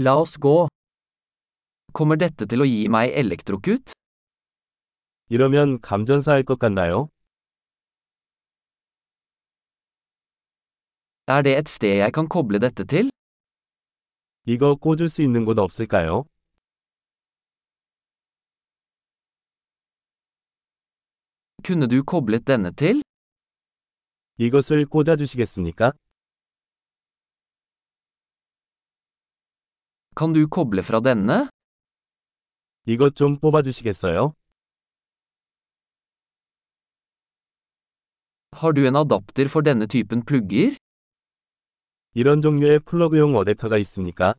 La oss gå. Kommer dette til å gi meg elektrokut? 이러면 감전사할 것 같나요? Er det et sted jeg kan koble dette til? 이거 꽂을 수 있는 곳 없을까요? Kunne du koblet denne til? 이것을 꽂아주시겠습니까? Kan du koble fra denne? 이것 좀 뽑아주시겠어요? Har du en adapter for denne typen plugger? 이런 종류의 플러그용 어댑터가 있습니까?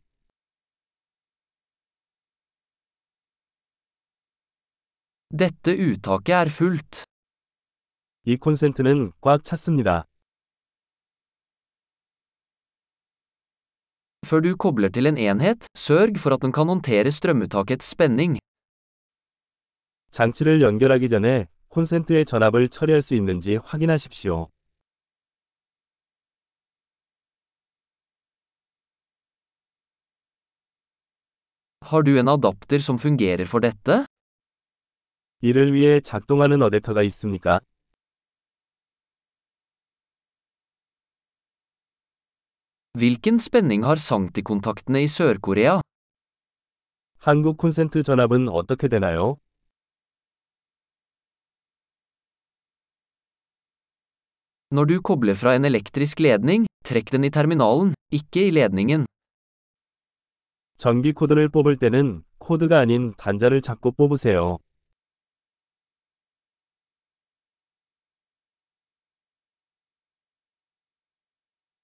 Dette uttaket er fullt. 이 콘센트는 꽉 찼습니다. Før du kobler til en enhet, sørg for at den kan håndtere strømuttakets spenning. 장치를 연결하기 전에 콘센트의 전압을 처리할 수 있는지 확인하십시오. Har du en adapter som fungerer for dette? 이를 위해 작동하는 어댑터가 있습니까? Hvilken spenning har sanktikontaktene i Sør-Korea? 한국 콘센트 전압은 어떻게 되나요? Når du kobler fra en elektrisk ledning, trekk den i terminalen, ikke i ledningen. 전기 코드를 뽑을 때는 코드가 아닌 단자를 잡고 뽑으세요.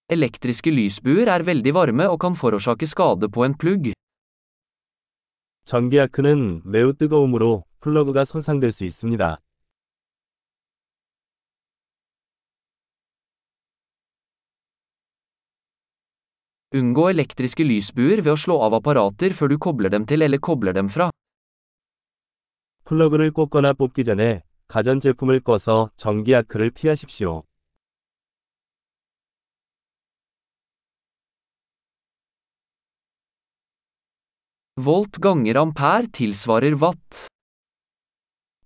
Elektriske lysbuer er veldig varme og kan forårsake skade på en plugg. 전기 아크는 매우 뜨거움으로 플러그가 손상될 수 있습니다. Unngå elektriske lysbuer ved å slå av apparater før du kobler dem til eller kobler dem fra. 플러그를 꽂거나 뽑기 전에 가전제품을 꺼서 전기 아크를 피하십시오. Volt ganger ampere tilsvarer watt.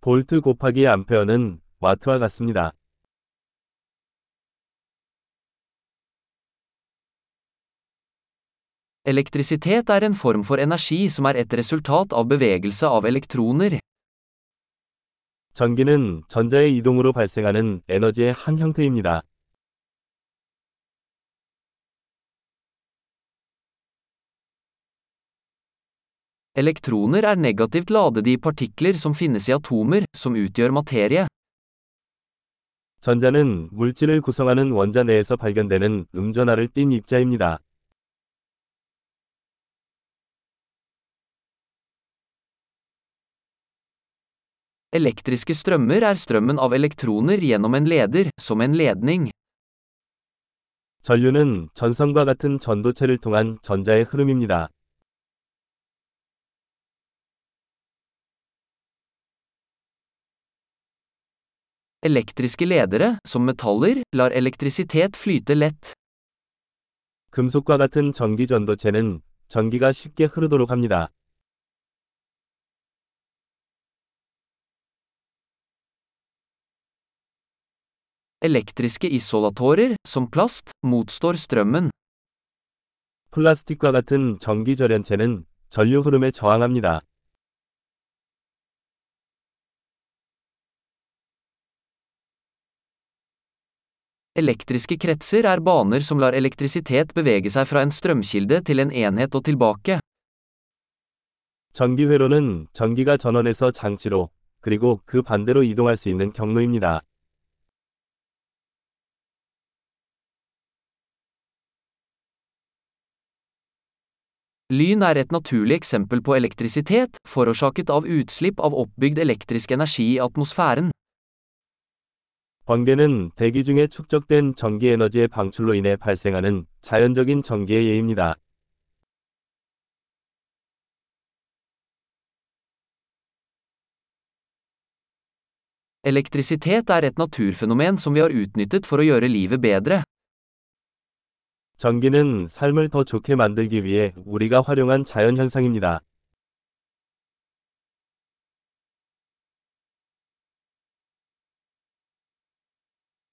볼트 곱하기 암페어는 와트와 같습니다. Elektrisitet er en form for energi som er et resultat av bevegelse av elektroner. 전기는 전자의 이동으로 발생하는 에너지의 한 형태입니다. Elektroner er negativt ladede i partikler som finnes i atomer, som utgjør materie. 전자는 물질을 구성하는 원자 내에서 발견되는 음전하를 띤 입자입니다. Elektriske strømmer er strømmen av elektroner gjennom en leder, som en ledning. 전류는 전선과 같은 전도체를 통한 전자의 흐름입니다. Elektriske ledere, som metaller, lar elektrisitet flyte lett. 금속과 같은 전기 전도체는 전기가 쉽게 흐르도록 합니다. Elektriske isolatorer, som plast, motstår strømmen. 플라스틱과 같은 전기 절연체는 전류 흐름에 저항합니다. Elektriske kretser er baner som lar elektrisitet bevege seg fra en strømkilde til en enhet og tilbake. 전기 회로는 전기가 전원에서 장치로 그리고 그 반대로 이동할 수 있는 경로입니다. Lyn er et naturlig eksempel på elektrisitet, forårsaket av utslipp av oppbygd elektrisk energi i atmosfæren. 번개는 대기 중에 축적된 전기 에너지의 방출로 인해 발생하는 자연적인 전기의 예입니다. Elektrisitet er et naturfenomen som vi har utnyttet for å gjøre livet bedre. 전기는 삶을 더 좋게 만들기 위해 우리가 활용한 자연 현상입니다.